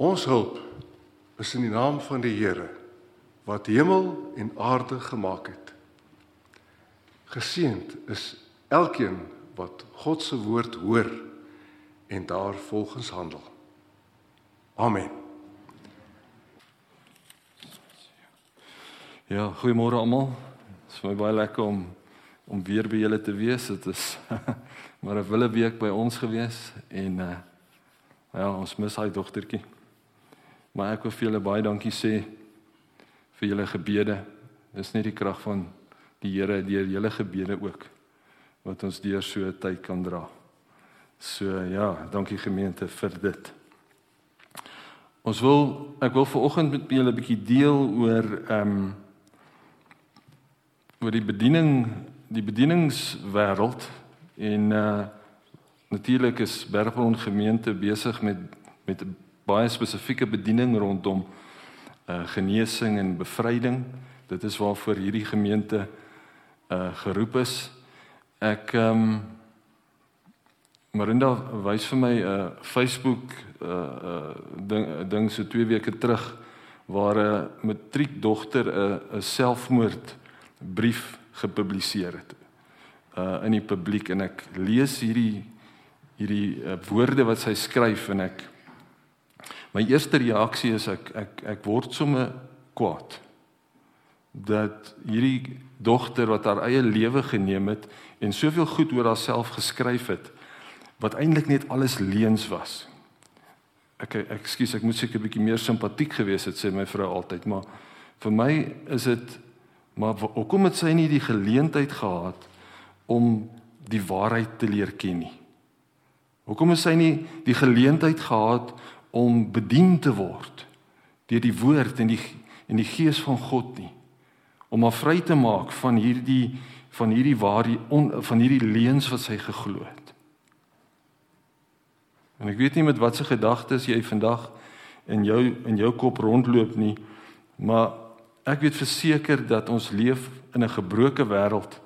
Ons hulp is in die naam van die Here wat hemel en aarde gemaak het. Geseend is elkeen wat God se woord hoor en daar volgens handel. Amen. Ja, goeiemôre almal. Dit is vir my baie lekker om om weer by julle te wees. Dit is maar 'n wille week by ons gewees en uh ja, ons mis hy dogtertjie. Maar ek wil vir julle baie dankie sê vir julle gebede. Dis net die krag van die Here deur julle gebede ook wat ons deur so 'n tyd kan dra. So ja, dankie gemeente vir dit. Ons wil ek wil vanoggend met julle 'n bietjie deel oor ehm um, oor die bediening die bedieningswêreld en uh natuurlik is Berggrond gemeente besig met met 'n baie spesifieke bediening rondom uh genesing en bevryding. Dit is waarvoor hierdie gemeente uh geroep is. Ek ehm um, Marinda wys vir my 'n uh, Facebook uh uh ding ding so 2 weke terug waar 'n matriekdogter 'n 'n selfmoord brief gepubliseer het uh in die publiek en ek lees hierdie hierdie uh, woorde wat sy skryf en ek my eerste reaksie is ek ek ek word sommer kwaad dat hierdie dogter wat haar eie lewe geneem het en soveel goed oor haarself geskryf het wat eintlik net alles leuns was. Ek ekskuus, ek moet seker 'n bietjie meer simpatiek gewees het sê my vrou altyd, maar vir my is dit maar hoekom het sy nie die geleentheid gehad om die waarheid te leer ken nie? Hoekom het sy nie die geleentheid gehad om bedien te word deur die woord en die en die gees van God nie? Om haar vry te maak van hierdie van hierdie waarheid van hierdie leuns wat sy geglo het. En ek weet nie met watse gedagtes jy vandag in jou in jou kop rondloop nie, maar ek weet verseker dat ons leef in 'n gebroke wêreld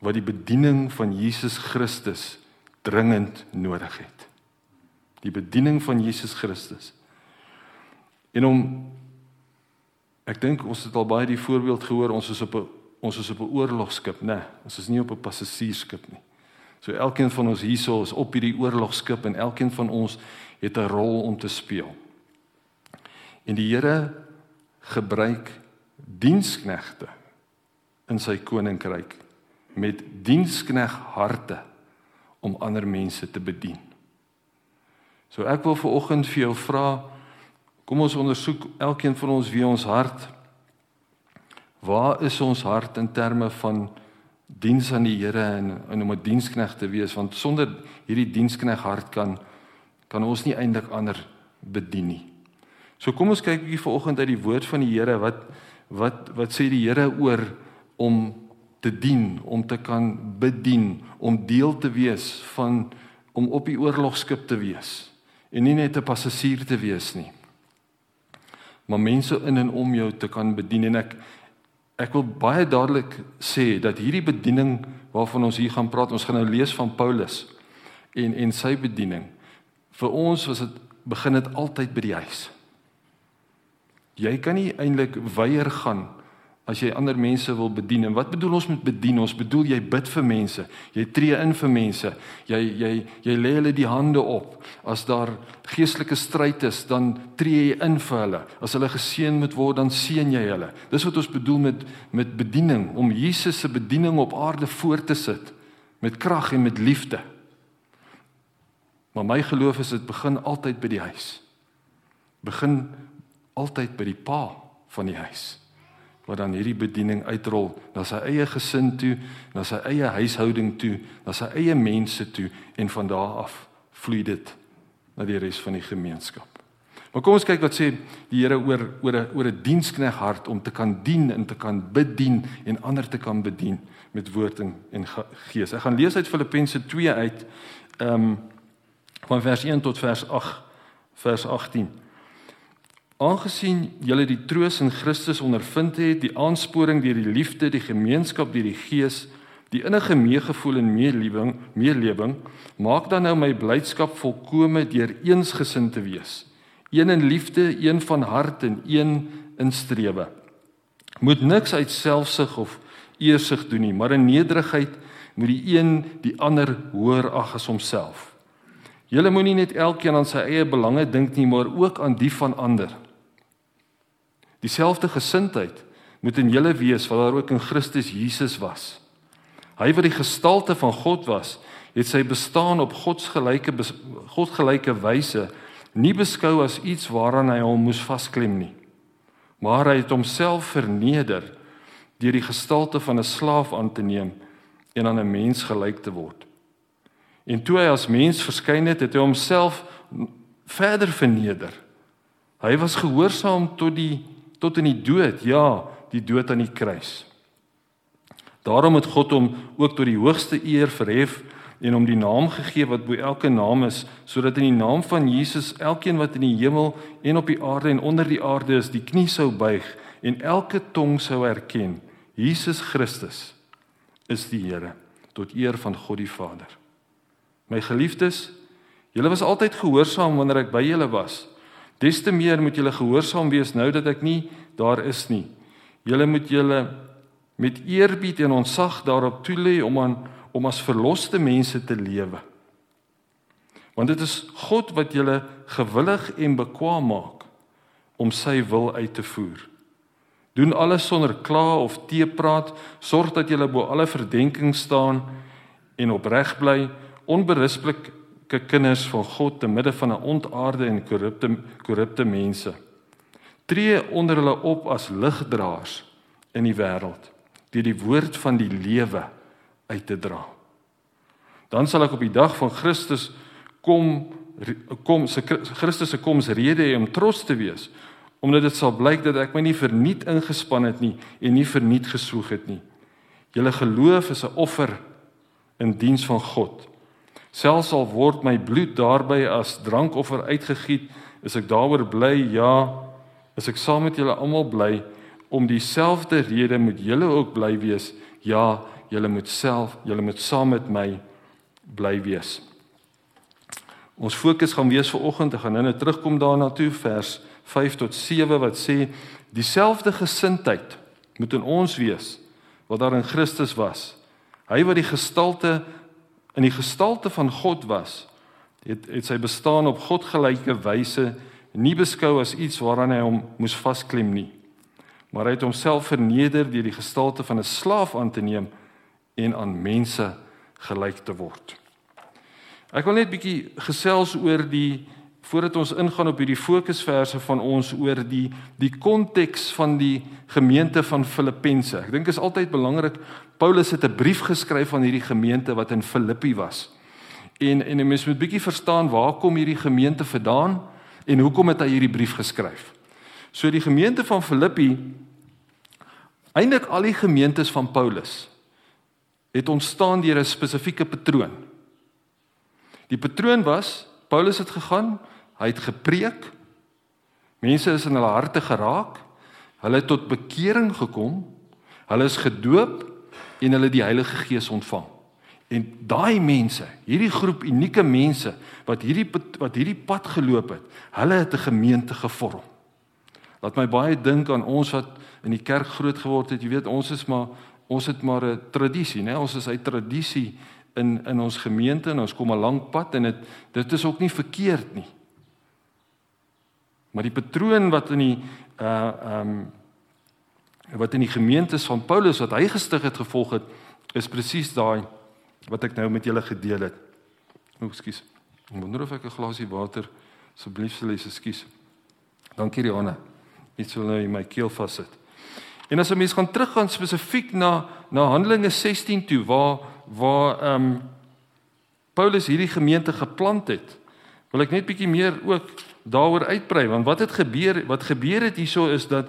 wat die bediening van Jesus Christus dringend nodig het. Die bediening van Jesus Christus. En om ek dink ons het al baie die voorbeeld gehoor, ons is op 'n ons is op 'n oorlogskip, né? Nee, ons is nie op 'n passasiersskip nie. So elkeen van ons hierso is op hierdie oorlogskip en elkeen van ons het 'n rol om te speel. En die Here gebruik diensknegte in sy koninkryk met dienskneg harte om ander mense te bedien. So ek wil vir oggend vir jou vra kom ons ondersoek elkeen van ons wie ons hart. Waar is ons hart in terme van diens aan die Here en, en om 'n dienskneg te wees? Want sonder hierdie dienskneg hart kan kan ons nie eintlik ander bedien nie. So kom ons kyk 'n bietjie vanoggend uit die woord van die Here. Wat wat wat sê die Here oor om te dien, om te kan bedien, om deel te wees van om op die oorlogskip te wees en nie net 'n passasier te wees nie. Maar mense in en om jou te kan bedien en ek ek wil baie dadelik sê dat hierdie bediening waarvan ons hier gaan praat, ons gaan nou lees van Paulus en en sy bediening. Vir ons was dit begin dit altyd by die huis. Jy kan nie eintlik weier gaan as jy ander mense wil bedien. En wat bedoel ons met bedien? Ons bedoel jy bid vir mense. Jy tree in vir mense. Jy jy jy lê hulle die hande op. As daar geestelike stryd is, dan tree jy in vir hulle. As hulle geseën moet word, dan seën jy hulle. Dis wat ons bedoel met met bediening, om Jesus se bediening op aarde voort te sit met krag en met liefde. Maar my geloof is dit begin altyd by die huis. Begin altyd by die pa van die huis wat dan hierdie bediening uitrol na sy eie gesin toe, na sy eie huishouding toe, na sy eie mense toe en van daar af vloei dit na die res van die gemeenskap. Maar kom ons kyk wat sê die Here oor oor 'n oor 'n dienskneg hart om te kan dien en te kan bedien en ander te kan bedien met woord en, en gees. Ek gaan lees uit Filippense 2 uit ehm um, van vers 1 tot vers 8 vers 18. Aangesien julle die troos in Christus ondervind het, die aansporing deur die liefde, die gemeenskap deur die Gees, die innige meegevoel en meelewing, meelewing, maak dan nou my blydskap volkome deur eensgesind te wees, een in liefde, een van hart en een in strewe. Moet niks uit selfsug of eersug doen nie, maar in nederigheid moet die een die ander hoër ag as homself. Julle moenie net elkeen aan sy eie belange dink nie, maar ook aan die van ander. Dieselfde gesindheid moet in julle wees wat daar ook in Christus Jesus was. Hy wat die gestalte van God was, het sy bestaan op godsgelyke godgelyke wyse nie beskou as iets waaraan hy hom moes vasklem nie. Maar hy het homself verneder deur die gestalte van 'n slaaf aan te neem en aan 'n mens gelyk te word. En toe hy as mens verskyn het, het hy homself verder verneder. Hy was gehoorsaam tot die tot in die dood, ja, die dood aan die kruis. Daarom het God hom ook tot die hoogste eer verhef en hom die naam gegee wat bo elke naam is, sodat in die naam van Jesus elkeen wat in die hemel en op die aarde en onder die aarde is, die knie sou buig en elke tong sou erken: Jesus Christus is die Here tot eer van God die Vader. My geliefdes, julle was altyd gehoorsaam wanneer ek by julle was. Des te meer moet julle gehoorsaam wees nou dat ek nie daar is nie. Julle moet julle met eerbied en ontzag daarop toelê om aan om as verloste mense te lewe. Want dit is God wat julle gewillig en bekwaam maak om sy wil uit te voer. Doen alles sonder kla of teepraat, sorg dat julle bo alle verdenking staan en opreg bly onberispelike kinders van God te midde van 'n ontaarde en korrupte korrupte mense. Tree onder hulle op as ligdraers in die wêreld deur die woord van die lewe uit te dra. Dan sal ek op die dag van Christus kom kom se Christus se koms rede hê om trots te wees omdat dit sal blyk dat ek my nie verniet ingespan het nie en nie verniet gesoeg het nie. Julle geloof is 'n offer in diens van God. Selfs al word my bloed daarby as drankoffer uitgegiet, is ek daaroor bly. Ja, is ek saam met julle almal bly om dieselfde rede moet julle ook bly wees. Ja, julle moet self, julle moet saam met my bly wees. Ons fokus gaan wees vir oggend, ek gaan nou net terugkom daarna toe vers 5 tot 7 wat sê dieselfde gesindheid moet in ons wees wat daar in Christus was. Hy wat die gestalte in die gestalte van God was, het het sy bestaan op godgelyke wyse nie beskou as iets waaraan hy hom moes vasklem nie. Maar hy het homself verneder deur die gestalte van 'n slaaf aan te neem en aan mense gelyk te word. Ek wil net bietjie gesels oor die voordat ons ingaan op hierdie fokusverse van ons oor die die konteks van die gemeente van Filippense. Ek dink is altyd belangrik. Paulus het 'n brief geskryf aan hierdie gemeente wat in Filippi was. En en mens moet bietjie verstaan waar kom hierdie gemeente vandaan en hoekom het hy hierdie brief geskryf. So die gemeente van Filippi eintlik al die gemeentes van Paulus het ontstaan deur 'n spesifieke patroon. Die patroon was Paulus het gegaan, Hy het gepreek. Mense is in hulle harte geraak. Hulle het tot bekering gekom. Hulle is gedoop en hulle die Heilige Gees ontvang. En daai mense, hierdie groep unieke mense wat hierdie wat hierdie pad geloop het, hulle het 'n gemeente gevorm. Laat my baie dink aan ons wat in die kerk groot geword het. Jy weet, ons is maar ons het maar 'n tradisie, né? Ons is uit tradisie in in ons gemeente en ons kom 'n lang pad en dit dit is ook nie verkeerd nie. Maar die patroon wat in die uh ehm um, wat in die gemeentes van Paulus wat hy gestig het gevolg het, is presies daai wat ek nou met julle gedeel het. O, ekskuus. Ek wonder of ek 'n glasie water asseblief sal hê, ekskuus. Dankie Rihanna. Iets wil nou in my keel vassit. En as 'n mens gaan teruggaan spesifiek na na Handelinge 16 toe waar waar ehm um, Paulus hierdie gemeente geplant het, wil ek net bietjie meer ook daaroor uitbrei want wat het gebeur wat gebeur het hierso is dat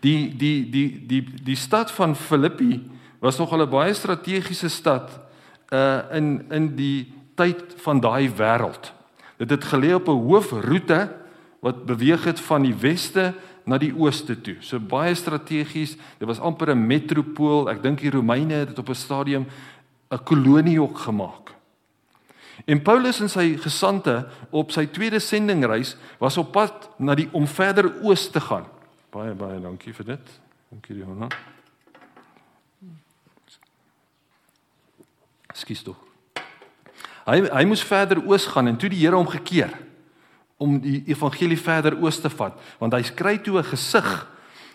die die die die die stad van Filippi was nog 'n baie strategiese stad uh in in die tyd van daai wêreld. Dit het geleë op 'n hoofroete wat beweeg het van die weste na die ooste toe. So baie strategies. Dit was amper 'n metropool. Ek dink die Romeine het dit op 'n stadium 'n kolonie ook gemaak. En Paulus en sy gesante op sy tweede sendingreis was op pad na die om verder oos te gaan. Baie baie dankie vir dit. Dankie Johanna. Skus tog. Hy hy moes verder oos gaan en toe die Here hom gekeer om die evangelie verder oos te vat want hy skry toe 'n gesig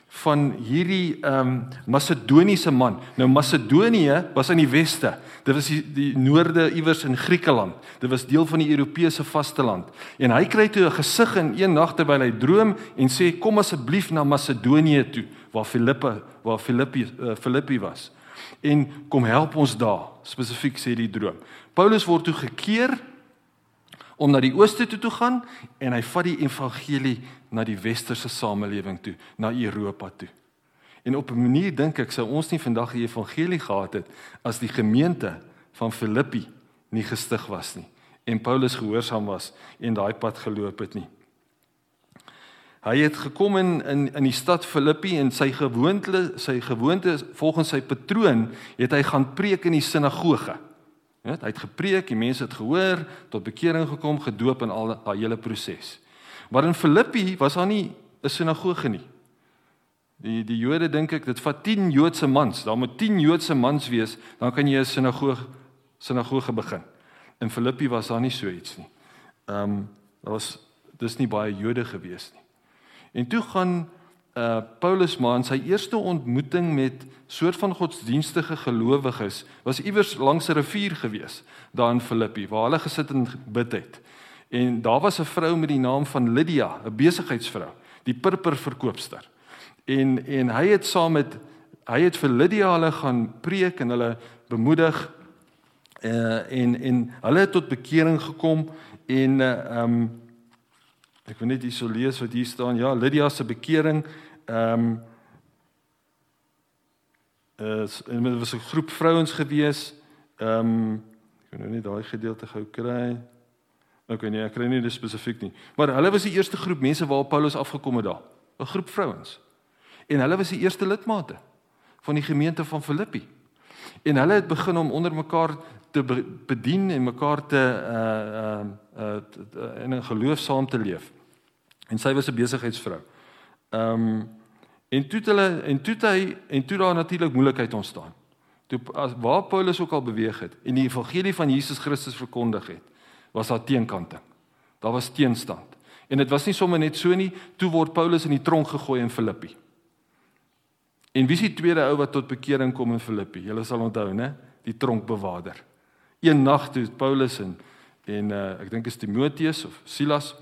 van hierdie ehm um, Macedoniese man. Nou Macedonië was in die weste. Dit was die, die noorde iewers in Griekeland. Dit was deel van die Europese vasteland. En hy kry toe 'n gesig in een nag terwyl hy droom en sê kom asseblief na Macedonië toe waar Filippe waar Filippi uh, Filippi was. En kom help ons daar, spesifiek sê die droom. Paulus word toe gekeer om na die ooste toe te gaan en hy vat die evangelie na die westerse samelewing toe, na Europa toe. En op 'n manier dink ek sou ons nie vandag die evangelie gehad het as die gemeente van Filippi nie gestig was nie en Paulus gehoorsaam was en daai pad geloop het nie. Hy het gekom in in in die stad Filippi en sy gewoonte sy gewoonte volgens sy patroon het hy gaan preek in die sinagoge. Ja, hy het gepreek, die mense het gehoor, tot bekering gekom, gedoop en al daai hele proses. Maar in Filippi was daar nie 'n sinagoge nie. Die die Jode dink ek dit vat 10 Joodse mans, daar moet 10 Joodse mans wees, dan kan jy 'n sinagoge sinagoge begin. In Filippi was daar nie so iets nie. Ehm um, daar was dis nie baie Jode gewees nie. En toe gaan uh Paulus maar in sy eerste ontmoeting met soort van godsdienstige gelowiges was iewers langs 'n rivier gewees daar in Filippi waar hulle gesit en bid het. En daar was 'n vrou met die naam van Lydia, 'n besigheidsvrou, die purperverkoopster. En en hy het saam met hy het vir Lydia hulle gaan preek en hulle bemoedig uh en en hulle het tot bekering gekom en uh um ek wil net hierso lees wat hier staan. Ja, Lydia se bekering um is en dit was 'n groep vrouens gewees. Um ek kan nou net daai gedeelte gou kry. Okay nee, ek kry nie dit spesifiek nie. Maar hulle was die eerste groep mense waar Paulus afgekom het daar. 'n Groep vrouens. En hulle was die eerste lidmate van die gemeente van Filippi. En hulle het begin om onder mekaar te bedien en mekaar te uh uh uh in 'n geloof saam te leef. En sy was 'n besigheidsvrou. Ehm um, en toe hulle en toe hy en toe daar natuurlik moeilikheid ontstaan. Toe as waar Paulus ook al beweeg het en die evangelie van Jesus Christus verkondig het, was daar teenkanting. Daar was teenstand. En dit was nie sommer net so nie, toe word Paulus in die tronk gegooi in Filippi. En wie is die tweede ou wat tot bekering kom in Filippi? Julle sal onthou, né? Die tronkbewaarder. Een nag toe Paulus en en uh, ek dink is Timoteus of Silas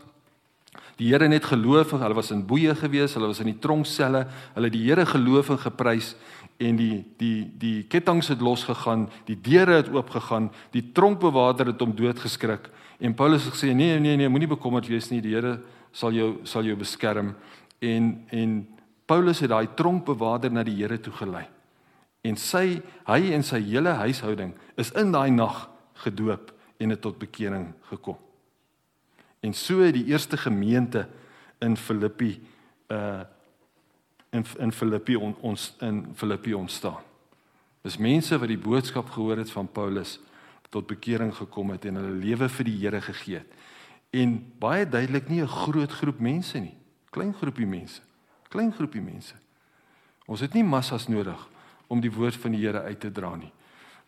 die Here net geloof, hulle was in boeye gewees, hulle was in die tronkselle, hulle die Here geloof en geprys en die die die kettinge het losgegaan, die deure het oopgegaan, die tronkbewaarder het hom doodgeskrik en Paulus het gesê nee nee nee, moenie bekommerd wees nie, die Here sal jou sal jou beskerm en en Paulus het daai tronkbewaarder na die Here toe gelei. En sy hy en sy hele huishouding is in daai nag gedoop en het tot bekering gekom. En so het die eerste gemeente in Filippi uh in in Filippi on, ons in Filippi ontstaan. Dis mense wat die boodskap gehoor het van Paulus tot bekering gekom het en hulle lewe vir die Here gegee het. En baie duidelik nie 'n groot groep mense nie, klein groepie mense. Klein groepie mense. Ons het nie massas nodig om die woord van die Here uit te dra nie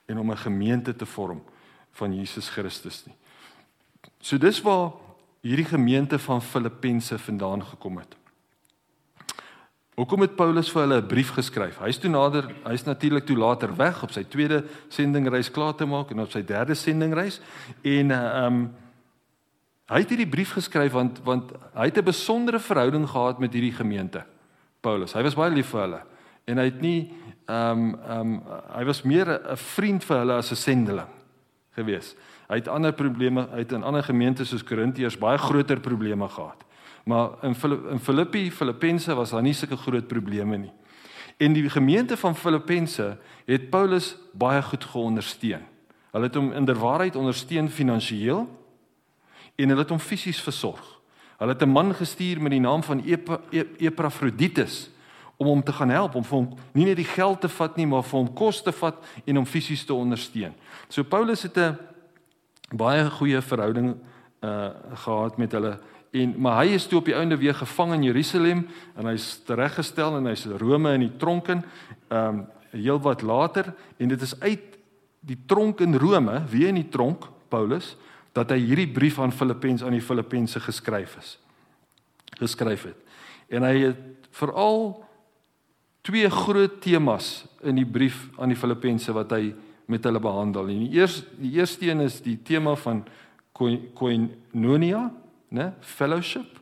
en om 'n gemeente te vorm van Jesus Christus nie. So dis waar hierdie gemeente van Filippense vandaan gekom het. Hoekom het Paulus vir hulle 'n brief geskryf? Hy's toe nader, hy's natuurlik toe later weg op sy tweede sendingreis klaar te maak en op sy derde sendingreis en ehm um, hy het hierdie brief geskryf want want hy het 'n besondere verhouding gehad met hierdie gemeente. Paulus, hy was baie lief vir hulle en hy het nie ehm um, ehm um, hy was meer 'n vriend vir hulle as 'n sendeling gewees. Hy het ander probleme, hy het in ander gemeentes soos Korintiërs baie groter probleme gehad. Maar in in Filippi, Filippense was daar nie sulke groot probleme nie. En die gemeente van Filippense het Paulus baie goed geondersteun. Hulle het hom inderwaarheid ondersteun finansiëel en hulle het hom fisies versorg. Hulle het 'n man gestuur met die naam van Epafroditus om hom te gaan help om vir hom nie net die geld te vat nie, maar vir hom kos te vat en hom fisies te ondersteun. So Paulus het 'n baie goeie verhouding uh gehad met hulle en maar hy is toe op die einde weer gevang in Jerusalem en hy's tereggestel en hy's Rome in die tronk in ehm um, heel wat later en dit is uit die tronk in Rome, weer in die tronk Paulus dat hy hierdie brief aan Filippense aan die Filippense geskryf is. Geskryf het. En hy het veral twee groot temas in die brief aan die Filippense wat hy met hulle behandel. En die eerste die eerste een is die tema van koinonia, né, fellowship.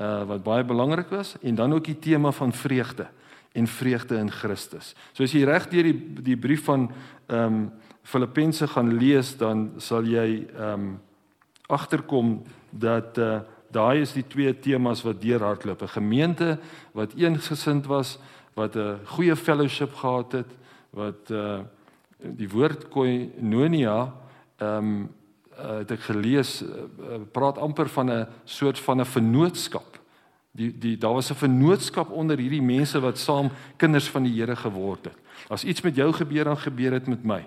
Uh wat baie belangrik was en dan ook die tema van vreugde en vreugde in Christus. So as jy reg deur die die brief van ehm um, Filippense gaan lees, dan sal jy ehm um, agterkom dat uh daai is die twee temas wat deurhardloop. 'n Gemeente wat eensgesind was, wat 'n goeie fellowship gehad het, wat uh die woord koinonia ehm um, uh, het ek gelees uh, praat amper van 'n soort van 'n vennootskap. Die die daar was 'n vennootskap onder hierdie mense wat saam kinders van die Here geword het. As iets met jou gebeur dan gebeur dit met my.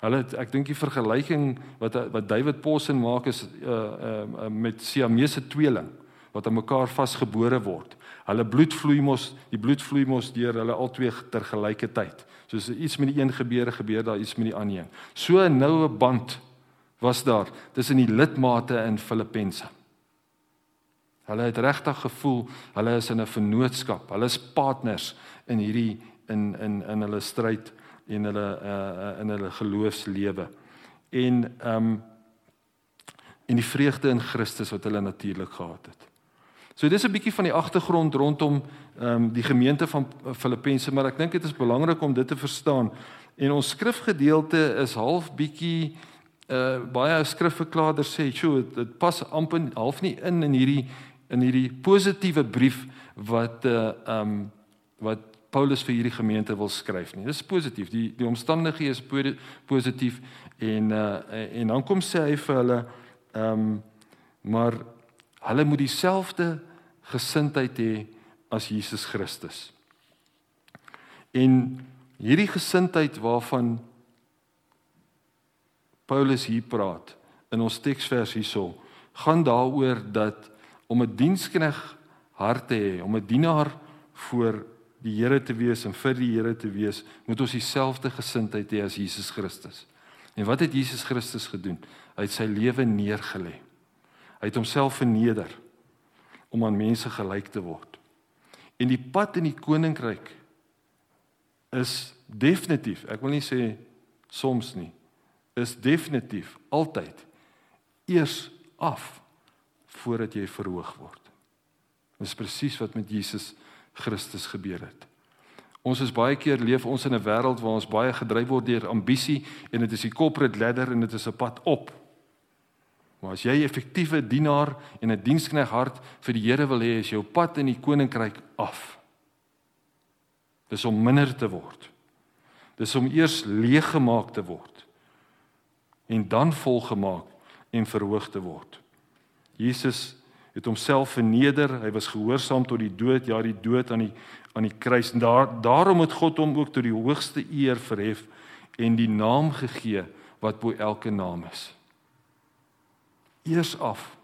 Hulle het, ek dink die vergelyking wat wat David Possen maak is uh, uh, uh met Siamese tweeling wat aan mekaar vasgebore word. Hulle bloed vloei mos, die bloed vloei mos deur hulle albei ter gelyke tyd. Soos iets met die een gebeur, gebeur daar iets met die ander een. So 'n noue band was daar tussen die lidmate in Filippense. Hulle het regtig gevoel hulle is in 'n vennootskap. Hulle is partners in hierdie in in in hulle stryd en hulle uh in hulle geloofslewe. En ehm um, en die vreugde in Christus wat hulle natuurlik gehad het. So dis 'n bietjie van die agtergrond rondom ehm um, die gemeente van Filippense, maar ek dink dit is belangrik om dit te verstaan. En ons skrifgedeelte is half bietjie uh baie skrifverklaarders sê, "Sjoe, dit pas amper half nie in in hierdie in hierdie positiewe brief wat uh um wat Paulus vir hierdie gemeente wil skryf nie. Dis positief. Die die omstandighede is positief en uh en dan kom sê hy vir hulle um maar hulle moet dieselfde gesindheid hê as Jesus Christus. En hierdie gesindheid waarvan Paulus hier praat in ons teksvers hierso gaan daaroor dat om 'n dienskneg hart te hê, om 'n dienaar voor die Here te wees en vir die Here te wees, moet ons dieselfde gesindheid hê as Jesus Christus. En wat het Jesus Christus gedoen? Hy het sy lewe neergelê. Hy het homself verneder om aan mense gelyk te word. En die pad in die koninkryk is definitief, ek wil nie sê soms nie, is definitief altyd eers af voordat jy verhoog word. Dis presies wat met Jesus Christus gebeur het. Ons is baie keer leef ons in 'n wêreld waar ons baie gedryf word deur ambisie en dit is die corporate ladder en dit is 'n pad op. Maar as jy 'n effektiewe dienaar en 'n dienskneg hart vir die Here wil hê, is jou pad in die koninkryk af. Dis om minder te word. Dis om eers leeg gemaak te word en dan volgemaak en verhoog te word. Jesus het homself verneder, hy was gehoorsaam tot die dood, ja die dood aan die aan die kruis. En daar daarom het God hom ook tot die hoogste eer verhef en die naam gegee wat bo elke naam is. Eers af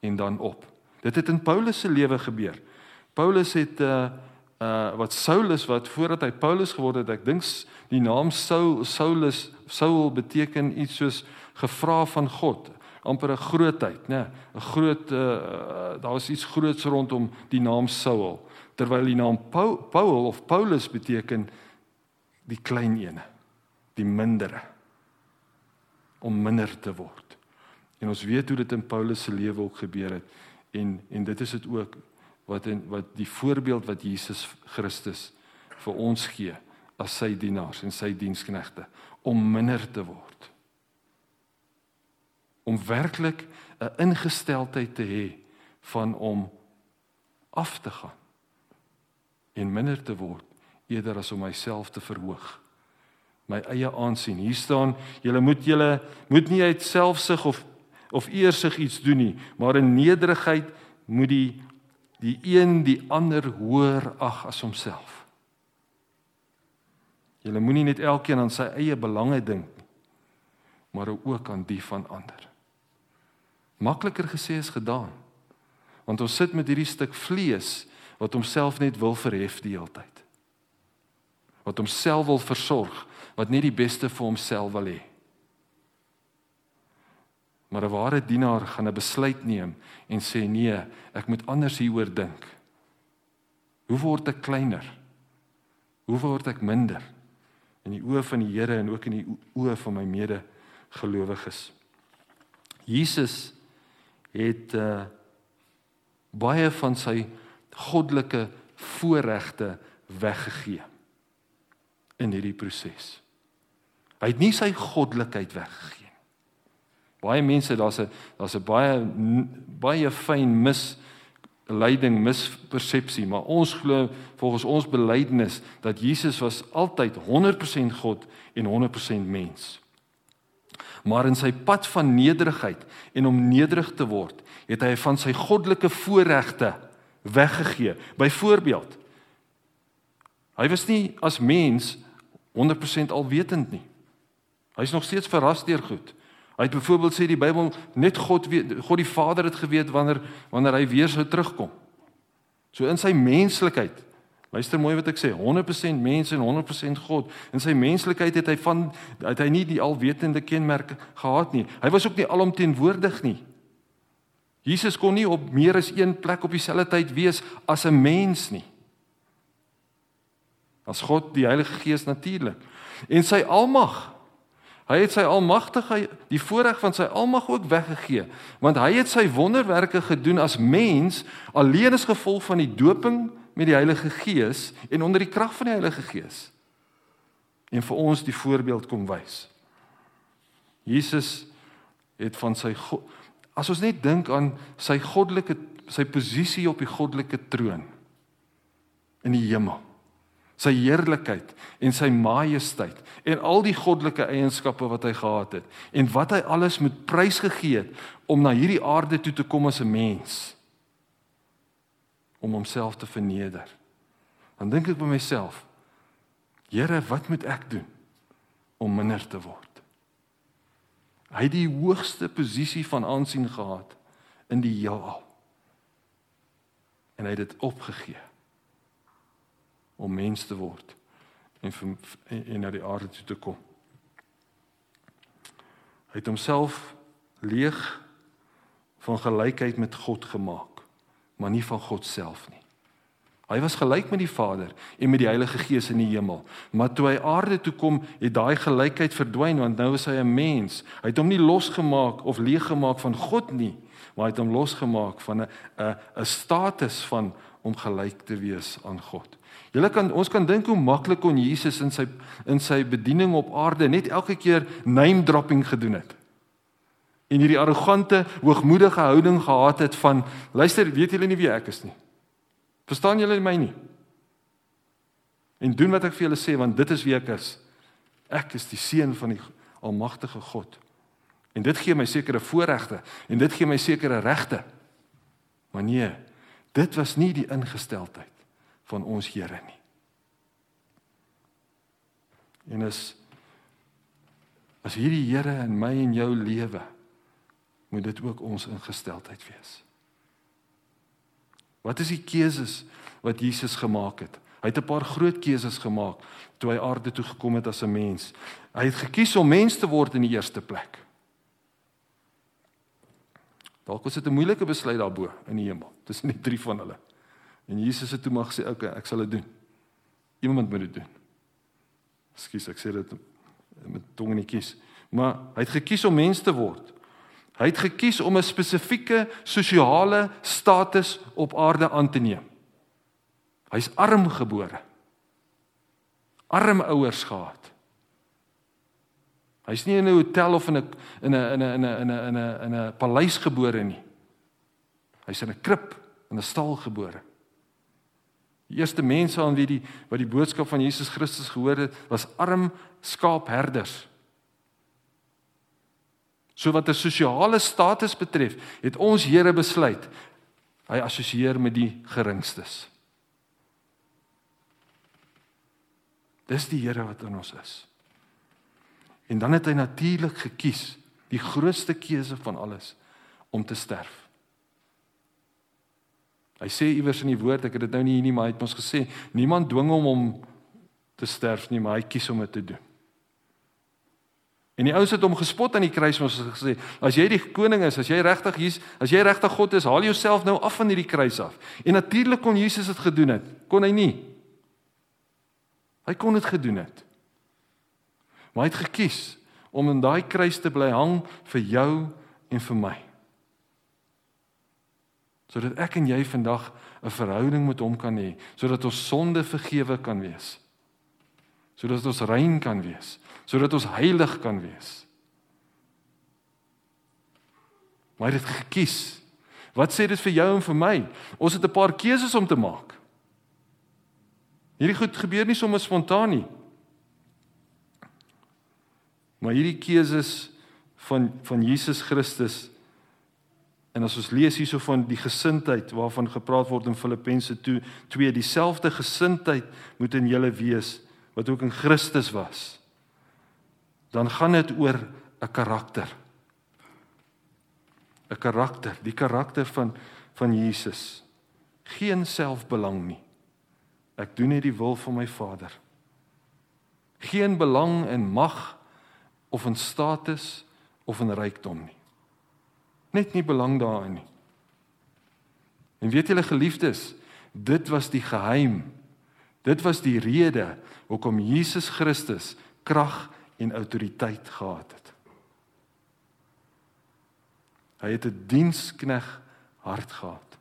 en dan op. Dit het in Paulus se lewe gebeur. Paulus het uh uh wat Saulus wat voordat hy Paulus geword het, ek dink die naam Saul Saulus Saul beteken iets soos gevra van God amper 'n grootheid, né? 'n Groot uh daar was iets groots rondom die naam Saul, terwyl die naam Paul, Paul of Paulus beteken die klein ene, die mindere om minder te word. En ons weet hoe dit in Paulus se lewe ook gebeur het. En en dit is dit ook wat in wat die voorbeeld wat Jesus Christus vir ons gee as sy dienaars en sy diensknegte om minder te word. Om werklik 'n ingesteldheid te hê van om af te gaan en minder te word eerder as om myself te verhoog. My eie aansien. Hier staan julle moet julle moet nie uit selfsug of of eersig iets doen nie maar in nederigheid moet die die een die ander hoër ag as homself julle moenie net elkeen aan sy eie belange dink maar ook aan die van ander. Makliker gesê as gedaan. Want ons sit met hierdie stuk vlees wat homself net wil verhef die hele tyd. Wat homself wil versorg, wat net die beste vir homself wil hê. Maar 'n ware dienaar gaan 'n besluit neem en sê nee, ek moet anders hieroor dink. Hoe word ek kleiner? Hoe word ek minder in die oë van die Here en ook in die oë van my medegelowiges? Jesus het uh, baie van sy goddelike voorregte weggegee in hierdie proses. Hy het nie sy goddelikheid weggegee Baie mense daar's 'n daar's 'n baie baie fyn misleiding, mispersepsie, maar ons glo volgens ons belydenis dat Jesus was altyd 100% God en 100% mens. Maar in sy pad van nederigheid en om nederig te word, het hy van sy goddelike voorregte weggegee. Byvoorbeeld, hy was nie as mens 100% alwetend nie. Hy's nog steeds verras deur goed. Hy het byvoorbeeld sê die Bybel net God weet God die Vader het geweet wanneer wanneer hy weer sou terugkom. So in sy menslikheid. Luister mooi wat ek sê, 100% mens en 100% God. In sy menslikheid het hy van het hy nie die alwetende kenmerke gehad nie. Hy was ook nie alomteenwoordig nie. Jesus kon nie op meer as een plek op dieselfde tyd wees as 'n mens nie. As God die Heilige Gees natuurlik. En sy almag Hy het sy almagtigheid, die voorreg van sy almag ook weggegee, want hy het sy wonderwerke gedoen as mens alleen as gevolg van die doping met die Heilige Gees en onder die krag van die Heilige Gees. En vir ons die voorbeeld kom wys. Jesus het van sy God, as ons net dink aan sy goddelike sy posisie op die goddelike troon in die hemel sy heerlikheid en sy majesteit en al die goddelike eienskappe wat hy gehad het en wat hy alles met prys gegee het om na hierdie aarde toe te kom as 'n mens om homself te verneder. Dan dink ek by myself: Here, wat moet ek doen om minder te word? Hy het die hoogste posisie van aansien gehad in die heelal. En hy het dit opgegee om mens te word en en, en na die aarde toe te kom. Hy het homself leeg van gelykheid met God gemaak, maar nie van God self nie. Hy was gelyk met die Vader en met die Heilige Gees in die hemel, maar toe hy aarde toe kom, het daai gelykheid verdwyn want nou is hy 'n mens. Hy het hom nie losgemaak of leeggemaak van God nie, maar hy het hom losgemaak van 'n 'n 'n status van om gelyk te wees aan God. Julle kan ons kan dink hoe maklik kon Jesus in sy in sy bediening op aarde net elke keer name dropping gedoen het. En hierdie arrogante, hoogmoedige houding gehad het van luister, weet julle nie wie ek is nie. Verstaan julle my nie? En doen wat ek vir julle sê want dit is wie ek is. Ek is die seun van die almagtige God. En dit gee my sekere voorregte en dit gee my sekere regte. Maar nee, dit was nie die ingesteldheid van ons Here nie. En as as hierdie Here in my en jou lewe moet dit ook ons ingesteldheid wees. Wat is die keuses wat Jesus gemaak het? Hy het 'n paar groot keuses gemaak toe hy aarde toe gekom het as 'n mens. Hy het gekies om mens te word in die eerste plek. Dalk was dit 'n moeilike besluit daarbo in die hemel tussen die drie van hulle. En Jesus het toe maar gesê, "Oké, okay, ek sal dit doen." Iemand moet dit doen. Ekskuus, ek sê dit met tong die kies. Maar hy het gekies om mens te word. Hy het gekies om 'n spesifieke sosiale status op aarde aan te neem. Hy's arm gebore. Arm ouers gehad. Hy's nie in 'n hotel of in 'n in 'n in 'n in 'n in 'n in 'n paleis gebore nie. Hy's in 'n krib in 'n stal gebore. Die eerste mense aan wie die wat die boodskap van Jesus Christus gehoor het, was arm skaapherders. So wat 'n sosiale status betref, het ons Here besluit hy assosieer met die geringstes. Dis die Here wat in ons is. En dan het hy natuurlik gekies, die grootste keuse van alles, om te sterf. Hy sê iewers in die woord, ek het dit nou nie hier nie, maar hy het ons gesê, niemand dwing hom om te sterf nie, maar hy kies om dit te doen. En die ouens het hom gespot aan die kruis ons het gesê, as jy die koning is, as jy regtig hier's, as jy regtig God is, haal jouself nou af van hierdie kruis af. En natuurlik kon Jesus dit gedoen het. Kon hy nie? Hy kon dit gedoen het. Maar hy het gekies om in daai kruis te bly hang vir jou en vir my. Sodat ek en jy vandag 'n verhouding met hom kan hê, sodat ons sonde vergewe kan wees. Sodat ons rein kan wees sodat ons heilig kan wees. Maar dit gekies. Wat sê dit vir jou en vir my? Ons het 'n paar keuses om te maak. Hierdie goed gebeur nie sommer spontaan nie. Maar hierdie keuses van van Jesus Christus en as ons lees hierso van die gesindheid waarvan gepraat word in Filippense 2, 2 dieselfde gesindheid moet in julle wees wat ook in Christus was dan gaan dit oor 'n karakter. 'n Karakter, die karakter van van Jesus. Geen selfbelang nie. Ek doen net die wil van my Vader. Geen belang in mag of in status of in rykdom nie. Net nie belang daarin nie. En weet julle geliefdes, dit was die geheim. Dit was die rede hoekom Jesus Christus krag en autoriteit gehad het. Hy het 'n dienskneg hart gehad.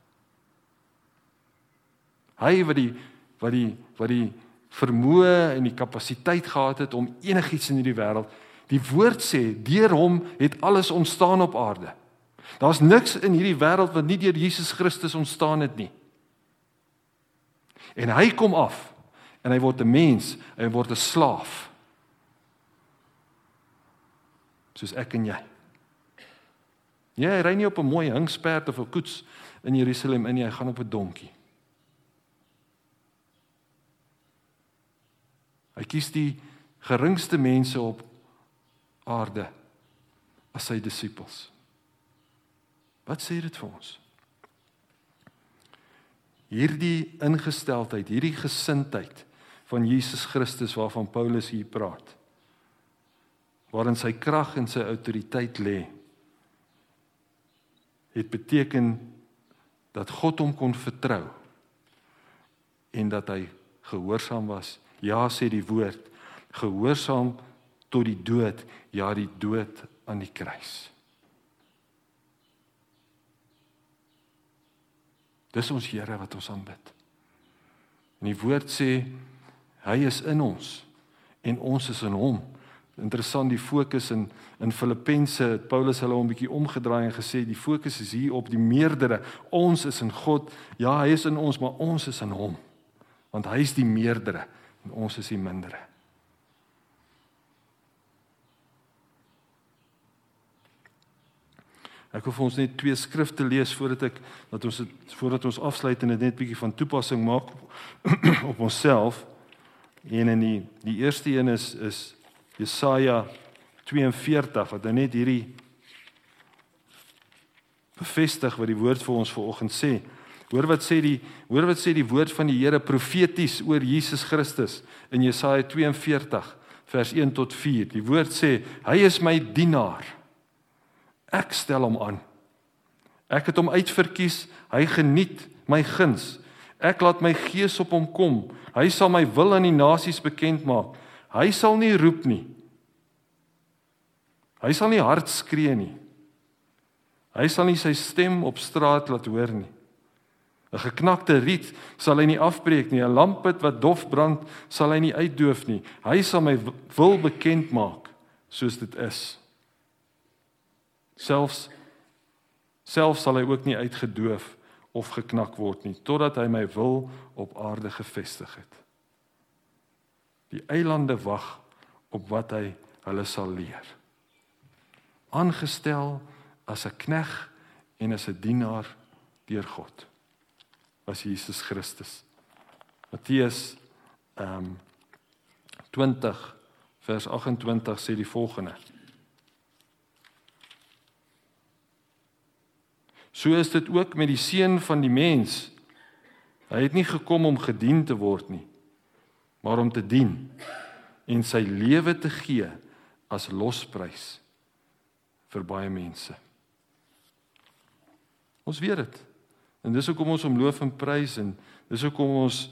Hy wat die wat die wat die vermoë en die kapasiteit gehad het om enigiets in hierdie wêreld die woord sê deur hom het alles ontstaan op aarde. Daar's niks in hierdie wêreld wat nie deur Jesus Christus ontstaan het nie. En hy kom af en hy word 'n mens, hy word 'n slaaf soos ek en jy. Jy ry nie op 'n mooi hingsperd of 'n koets in Jerusalem in nie, jy gaan op 'n donkie. Hy kies die geringste mense op aarde as sy disippels. Wat sê dit vir ons? Hierdie ingesteldheid, hierdie gesindheid van Jesus Christus waarvan Paulus hier praat waarin sy krag en sy autoriteit lê het beteken dat God hom kon vertrou en dat hy gehoorsaam was ja sê die woord gehoorsaam tot die dood ja die dood aan die kruis Dis ons Here wat ons aanbid. En die woord sê hy is in ons en ons is in hom. Interessant die fokus in in Filippense het Paulus hulle 'n bietjie omgedraai en gesê die fokus is hier op die meerdere. Ons is in God. Ja, hy is in ons, maar ons is in hom. Want hy is die meerdere en ons is die mindere. Ek wil vir ons net twee skrifte lees voordat ek dat ons het, voordat ons afsluit en dit net bietjie van toepassing maak op onsself. En in die die eerste een is is Jesaja 42 wat nou net hierdie bevestig wat die woord vir ons vanoggend sê. Hoor wat sê die hoor wat sê die woord van die Here profeties oor Jesus Christus in Jesaja 42 vers 1 tot 4. Die woord sê hy is my dienaar. Ek stel hom aan. Ek het hom uitverkies. Hy geniet my guns. Ek laat my gees op hom kom. Hy sal my wil aan die nasies bekend maak. Hy sal nie roep nie. Hy sal nie hard skree nie. Hy sal nie sy stem op straat laat hoor nie. 'n Geknakte riet sal hy nie afbreek nie. 'n Lampet wat dof brand sal hy nie uitdoof nie. Hy sal my wil bekend maak soos dit is. Selfs selfs sal hy ook nie uitgedoof of geknak word nie totdat hy my wil op aarde gevestig het. Die eilande wag op wat hy hulle sal leer. Aangestel as 'n knegg en as 'n dienaar deur God. Was Jesus Christus. Matteus ehm um, 20 vers 28 sê die volgende: So is dit ook met die seun van die mens. Hy het nie gekom om gedien te word nie, maar om te dien en sy lewe te gee as losprys vir baie mense. Ons weet dit. En dis hoekom ons hom loof en prys en dis hoekom ons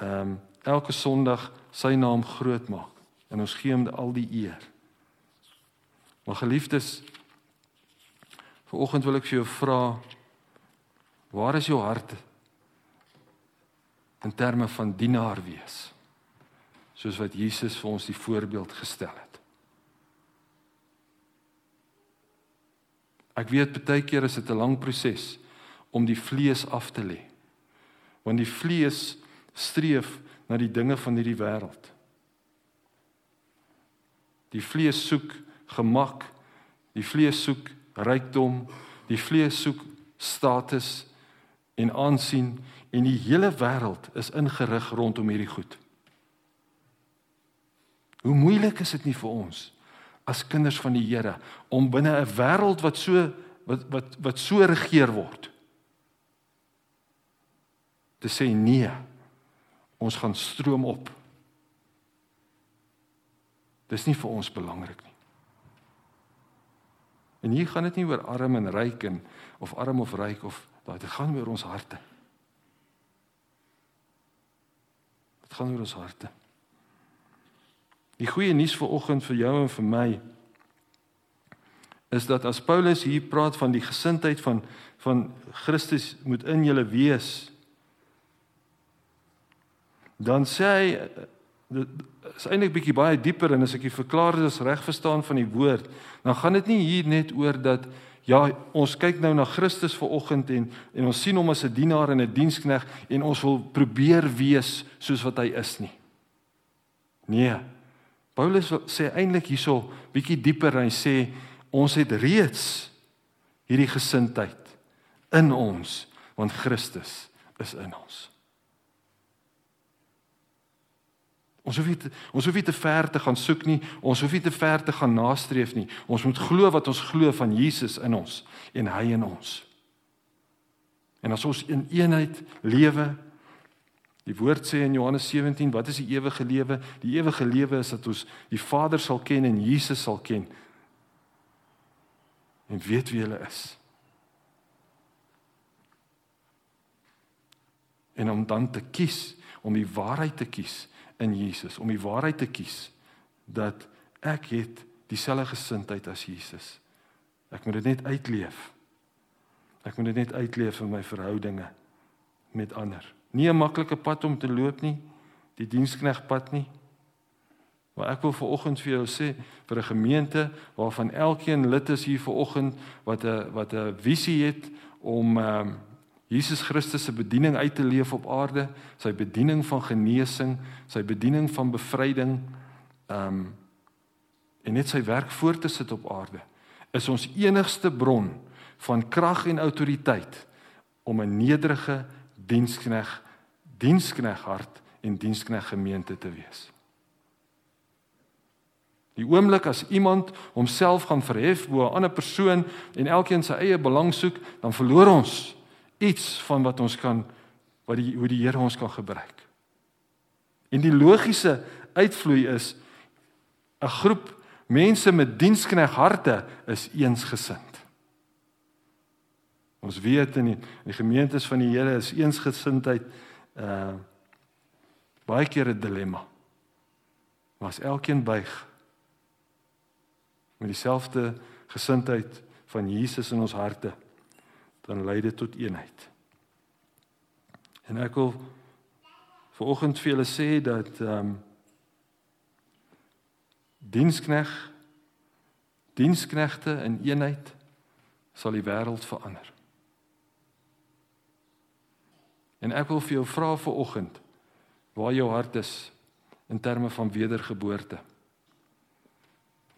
ehm um, elke Sondag sy naam groot maak en ons gee hom al die eer. Maar geliefdes, vanoggend wil ek vir jou vra waar is jou hart in terme van dienaar wees? Soos wat Jesus vir ons die voorbeeld gestel het. Ek weet baie keer is dit 'n lang proses om die vlees af te lê. Want die vlees streef na die dinge van hierdie wêreld. Die vlees soek gemak, die vlees soek rykdom, die vlees soek status en aansien en die hele wêreld is ingerig rondom hierdie goed. Hoe moeilik is dit nie vir ons as kinders van die Here om binne 'n wêreld wat so wat wat wat so regeer word te sê nee. Ons gaan stroom op. Dis nie vir ons belangrik nie. En hier gaan dit nie oor arm en ryk en of arm of ryk of daai dit gaan oor ons harte. Dit gaan oor ons harte. Die goeie nuus vir oggend vir jou en vir my is dat as Paulus hier praat van die gesindheid van van Christus moet in julle wees dan sê hy is eintlik bietjie baie dieper en as ek dit verklaar as reg verstaan van die woord dan gaan dit nie hier net oor dat ja ons kyk nou na Christus ver oggend en en ons sien hom as 'n dienaar en 'n dienskneg en ons wil probeer wees soos wat hy is nie nee Paulus sê eintlik hierso bietjie dieper hy sê ons het reeds hierdie gesindheid in ons want Christus is in ons. Ons hoef nie te, ons hoef nie te ver te gaan soek nie, ons hoef nie te ver te gaan nastreef nie. Ons moet glo wat ons glo van Jesus in ons en hy in ons. En as ons in eenheid lewe, Die woord sê in Johannes 17, wat is die ewige lewe? Die ewige lewe is dat ons die Vader sal ken en Jesus sal ken. En weet wie hulle is. En om dan te kies, om die waarheid te kies in Jesus, om die waarheid te kies dat ek het dieselfde gesindheid as Jesus. Ek moet dit net uitleef. Ek moet dit net uitleef in my verhoudinge met ander. Nie 'n maklike pad om te loop nie, die diensknegpad nie. Maar ek wil viroggend vir jou sê vir 'n gemeente waarvan elkeen lid is hier viroggend wat 'n wat 'n visie het om ehm um, Jesus Christus se bediening uit te leef op aarde, sy bediening van genesing, sy bediening van bevryding ehm um, en net sy werk voort te sit op aarde is ons enigste bron van krag en autoriteit om 'n nederige dienskneg dienskneg hart en dienskneg gemeente te wees. Die oomblik as iemand homself gaan verhef bo 'n ander persoon en elkeen sy eie belang soek, dan verloor ons iets van wat ons kan wat die hoe die Here ons kan gebruik. En die logiese uitvloei is 'n groep mense met dienskneg harte is eensgesind. Ons weet in die, in die gemeentes van die Here is eensgesindheid uh baie keer 'n dilemma. Maar as elkeen buig met dieselfde gesindheid van Jesus in ons harte, dan lei dit tot eenheid. En ek wil vanoggend vir julle sê dat ehm um, dienskneg diensknegte in eenheid sal die wêreld verander. En ek wil vir jou vra vir oggend waar jou hart is in terme van wedergeboorte.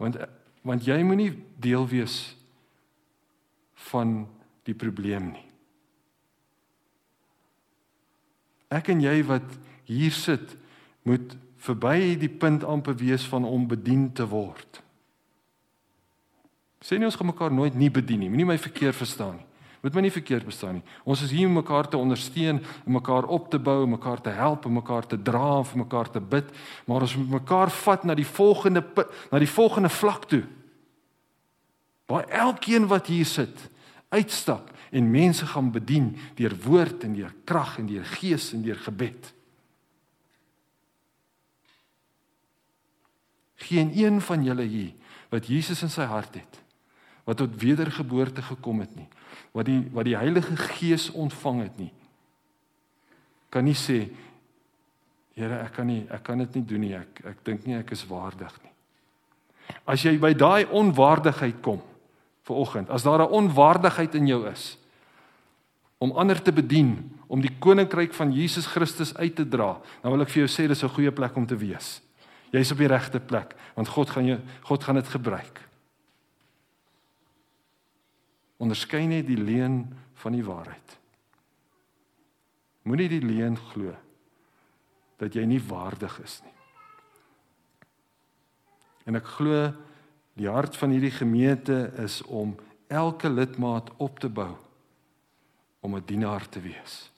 Want want jy moenie deel wees van die probleem nie. Ek en jy wat hier sit moet verby die punt amper wees van om bedien te word. Sê nie ons gaan mekaar nooit nie bedien nie. Moenie my verkeerd verstaan nie. Moet my nie verkeerd verstaan nie. Ons is hier om mekaar te ondersteun, om mekaar op te bou, om mekaar te help, om mekaar te dra, om vir mekaar te bid, maar ons moet mekaar vat na die volgende na die volgende vlak toe. Waar elkeen wat hier sit, uitstap en mense gaan bedien deur woord en deur krag en deur gees en deur gebed. Geen een van julle hier wat Jesus in sy hart het, wat tot wedergeboorte gekom het nie, wat die wat die Heilige Gees ontvang het nie kan nie sê Here ek kan nie ek kan dit nie doen nie ek ek dink nie ek is waardig nie As jy by daai onwaardigheid kom vir oggend as daar 'n onwaardigheid in jou is om ander te bedien om die koninkryk van Jesus Christus uit te dra dan wil ek vir jou sê dis 'n goeie plek om te wees Jy's op die regte plek want God gaan jou God gaan dit gebruik onderskei net die leuen van die waarheid. Moenie die leuen glo dat jy nie waardig is nie. En ek glo die hart van hierdie gemeente is om elke lidmaat op te bou om 'n dienaar te wees.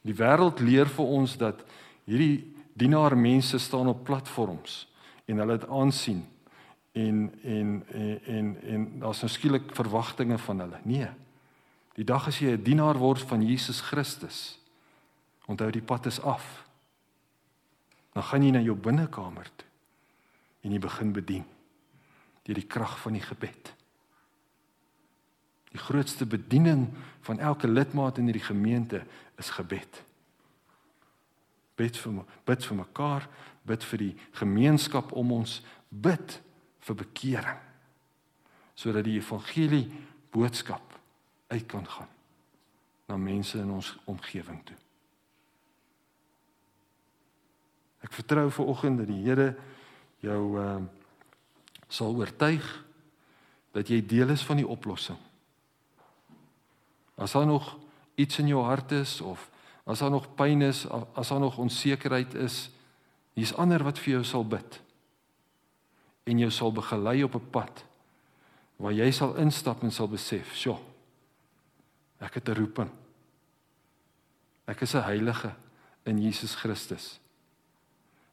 Die wêreld leer vir ons dat hierdie dienaar mense staan op platforms en hulle het aansien en en en en, en daar's nou skielik verwagtinge van hulle. Nee. Die dag as jy 'n dienaar word van Jesus Christus, onthou die pad is af. Dan gaan jy na jou binnekamer toe en jy begin bedien deur die krag van die gebed. Die grootste bediening van elke lidmaat in hierdie gemeente is gebed. Bid vir bid vir mekaar, bid vir die gemeenskap om ons, bid vir bekering sodat die evangelie boodskap uit kan gaan na mense in ons omgewing toe. Ek vertrou ver oggend dat die Here jou ehm uh, sal oortuig dat jy deel is van die oplossing. As daar nog iets in jou hart is of as daar nog pyn is, as daar nog onsekerheid is, hier's ander wat vir jou sal bid en jou sal begelei op 'n pad waar jy sal instap en sal besef, "Sjoe. Ek het 'n roeping. Ek is 'n heilige in Jesus Christus."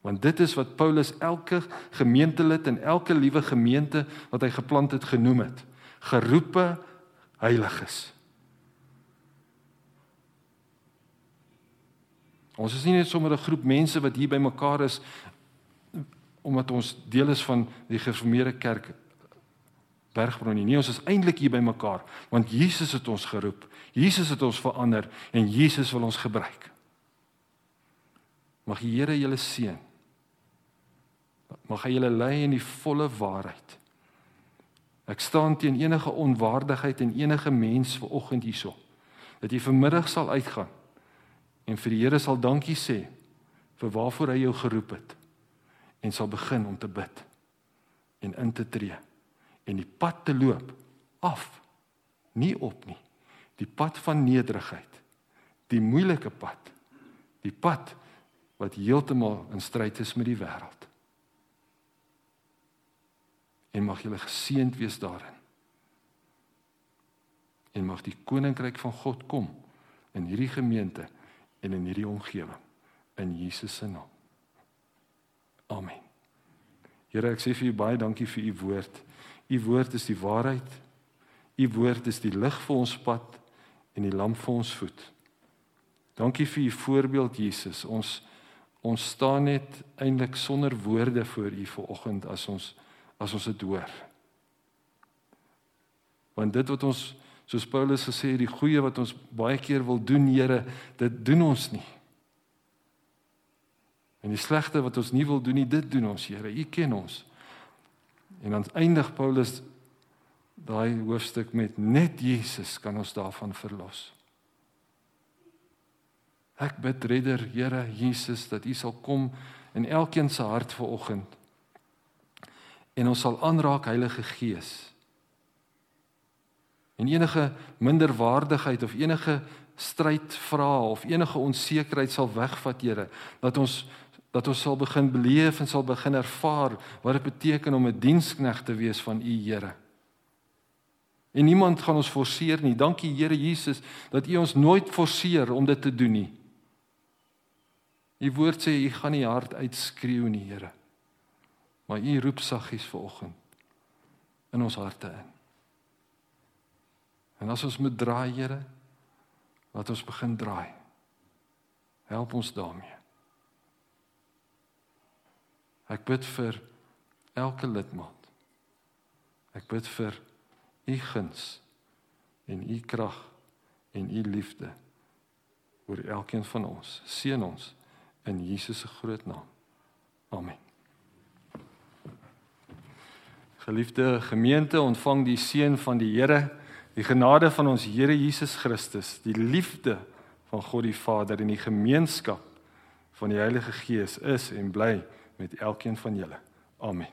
Want dit is wat Paulus elke gemeentelid en elke liewe gemeente wat hy geplant het genoem het, geroepe heiliges. Ons is nie net sommer 'n groep mense wat hier bymekaar is omdat ons deel is van die gereformeerde kerk Bergbron nie. Nee, ons is eintlik hier by mekaar want Jesus het ons geroep. Jesus het ons verander en Jesus wil ons gebruik. Mag die Here julle seën. Mag hy julle lei in die volle waarheid. Ek staan teen enige onwaardigheid en enige mens ver oggend hierso. Dat jy vanmiddag sal uitgaan en vir die Here sal dankie sê vir waarvoor hy jou geroep het en sal begin om te bid en in te tree en die pad te loop af nie op nie die pad van nederigheid die moeilike pad die pad wat heeltemal in stryd is met die wêreld en mag julle geseënd wees daarin en mag die koninkryk van God kom in hierdie gemeente en in hierdie omgewing in Jesus se naam Amen. Here, ek sê vir u baie dankie vir u woord. U woord is die waarheid. U woord is die lig vir ons pad en die lamp vir ons voet. Dankie vir u voorbeeld Jesus. Ons ons staan net eintlik sonder woorde voor u vanoggend as ons as ons dit hoor. Want dit wat ons soos Paulus gesê het, die goeie wat ons baie keer wil doen, Here, dit doen ons nie. En die slegte wat ons nie wil doen nie, dit doen ons, Here. U ken ons. En dan eindig Paulus daai hoofstuk met net Jesus kan ons daarvan verlos. Ek bid Redder, Here Jesus, dat U sal kom in elkeen se hart vanoggend. En ons sal aanraak Heilige Gees. En enige minderwaardigheid of enige stryd vra of enige onsekerheid sal wegvat, Here, dat ons dat ons sal begin beleef en sal begin ervaar wat dit beteken om 'n dienskneg te wees van U, Here. En niemand gaan ons forceer nie. Dankie Here Jesus dat U ons nooit forceer om dit te doen nie. U woord sê U gaan nie hard uitskreeu nie, Here. Maar U roep saggies vanoggend in ons harte in. En as ons moet draai, Here, laat ons begin draai. Help ons daarmee. Ek bid vir elke lidmaat. Ek bid vir u guns en u krag en u liefde oor elkeen van ons. Seën ons in Jesus se groot naam. Amen. Geliefde gemeente, ontvang die seën van die Here, die genade van ons Here Jesus Christus, die liefde van God die Vader en die gemeenskap van die Heilige Gees is en bly met elkeen van julle. Amen.